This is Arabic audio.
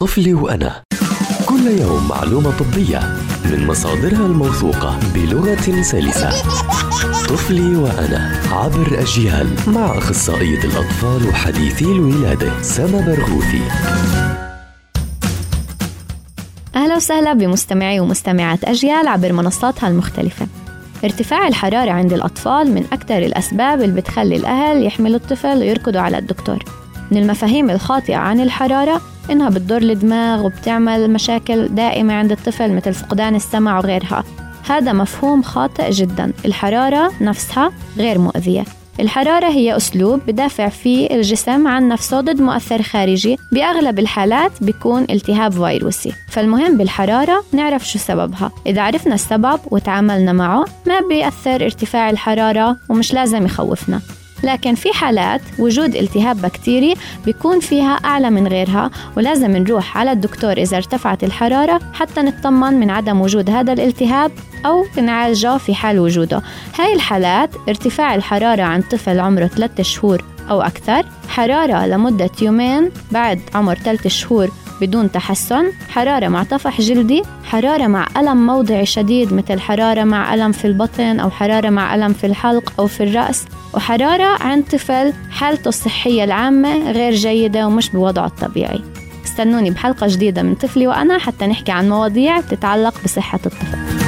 طفلي وأنا. كل يوم معلومة طبية من مصادرها الموثوقة بلغة سلسة. طفلي وأنا عبر أجيال مع أخصائية الأطفال وحديثي الولادة سما برغوثي. أهلا وسهلا بمستمعي ومستمعات أجيال عبر منصاتها المختلفة. ارتفاع الحرارة عند الأطفال من أكثر الأسباب اللي بتخلي الأهل يحملوا الطفل ويركضوا على الدكتور. من المفاهيم الخاطئة عن الحرارة إنها بتضر الدماغ وبتعمل مشاكل دائمة عند الطفل مثل فقدان السمع وغيرها. هذا مفهوم خاطئ جدا. الحرارة نفسها غير مؤذية. الحرارة هي أسلوب بدافع فيه الجسم عن نفسه ضد مؤثر خارجي. بأغلب الحالات بيكون التهاب فيروسي. فالمهم بالحرارة نعرف شو سببها. إذا عرفنا السبب وتعاملنا معه ما بيأثر ارتفاع الحرارة ومش لازم يخوفنا. لكن في حالات وجود التهاب بكتيري بيكون فيها أعلى من غيرها ولازم نروح على الدكتور إذا ارتفعت الحرارة حتى نطمن من عدم وجود هذا الالتهاب أو نعالجه في حال وجوده. هاي الحالات ارتفاع الحرارة عند طفل عمره 3 شهور أو أكثر حرارة لمدة يومين بعد عمر 3 شهور بدون تحسن حرارة مع طفح جلدي حرارة مع ألم موضعي شديد مثل حرارة مع ألم في البطن أو حرارة مع ألم في الحلق أو في الرأس. وحرارة عند طفل حالته الصحية العامة غير جيدة ومش بوضعه الطبيعي. استنوني بحلقة جديدة من طفلي وأنا حتى نحكي عن مواضيع تتعلق بصحة الطفل.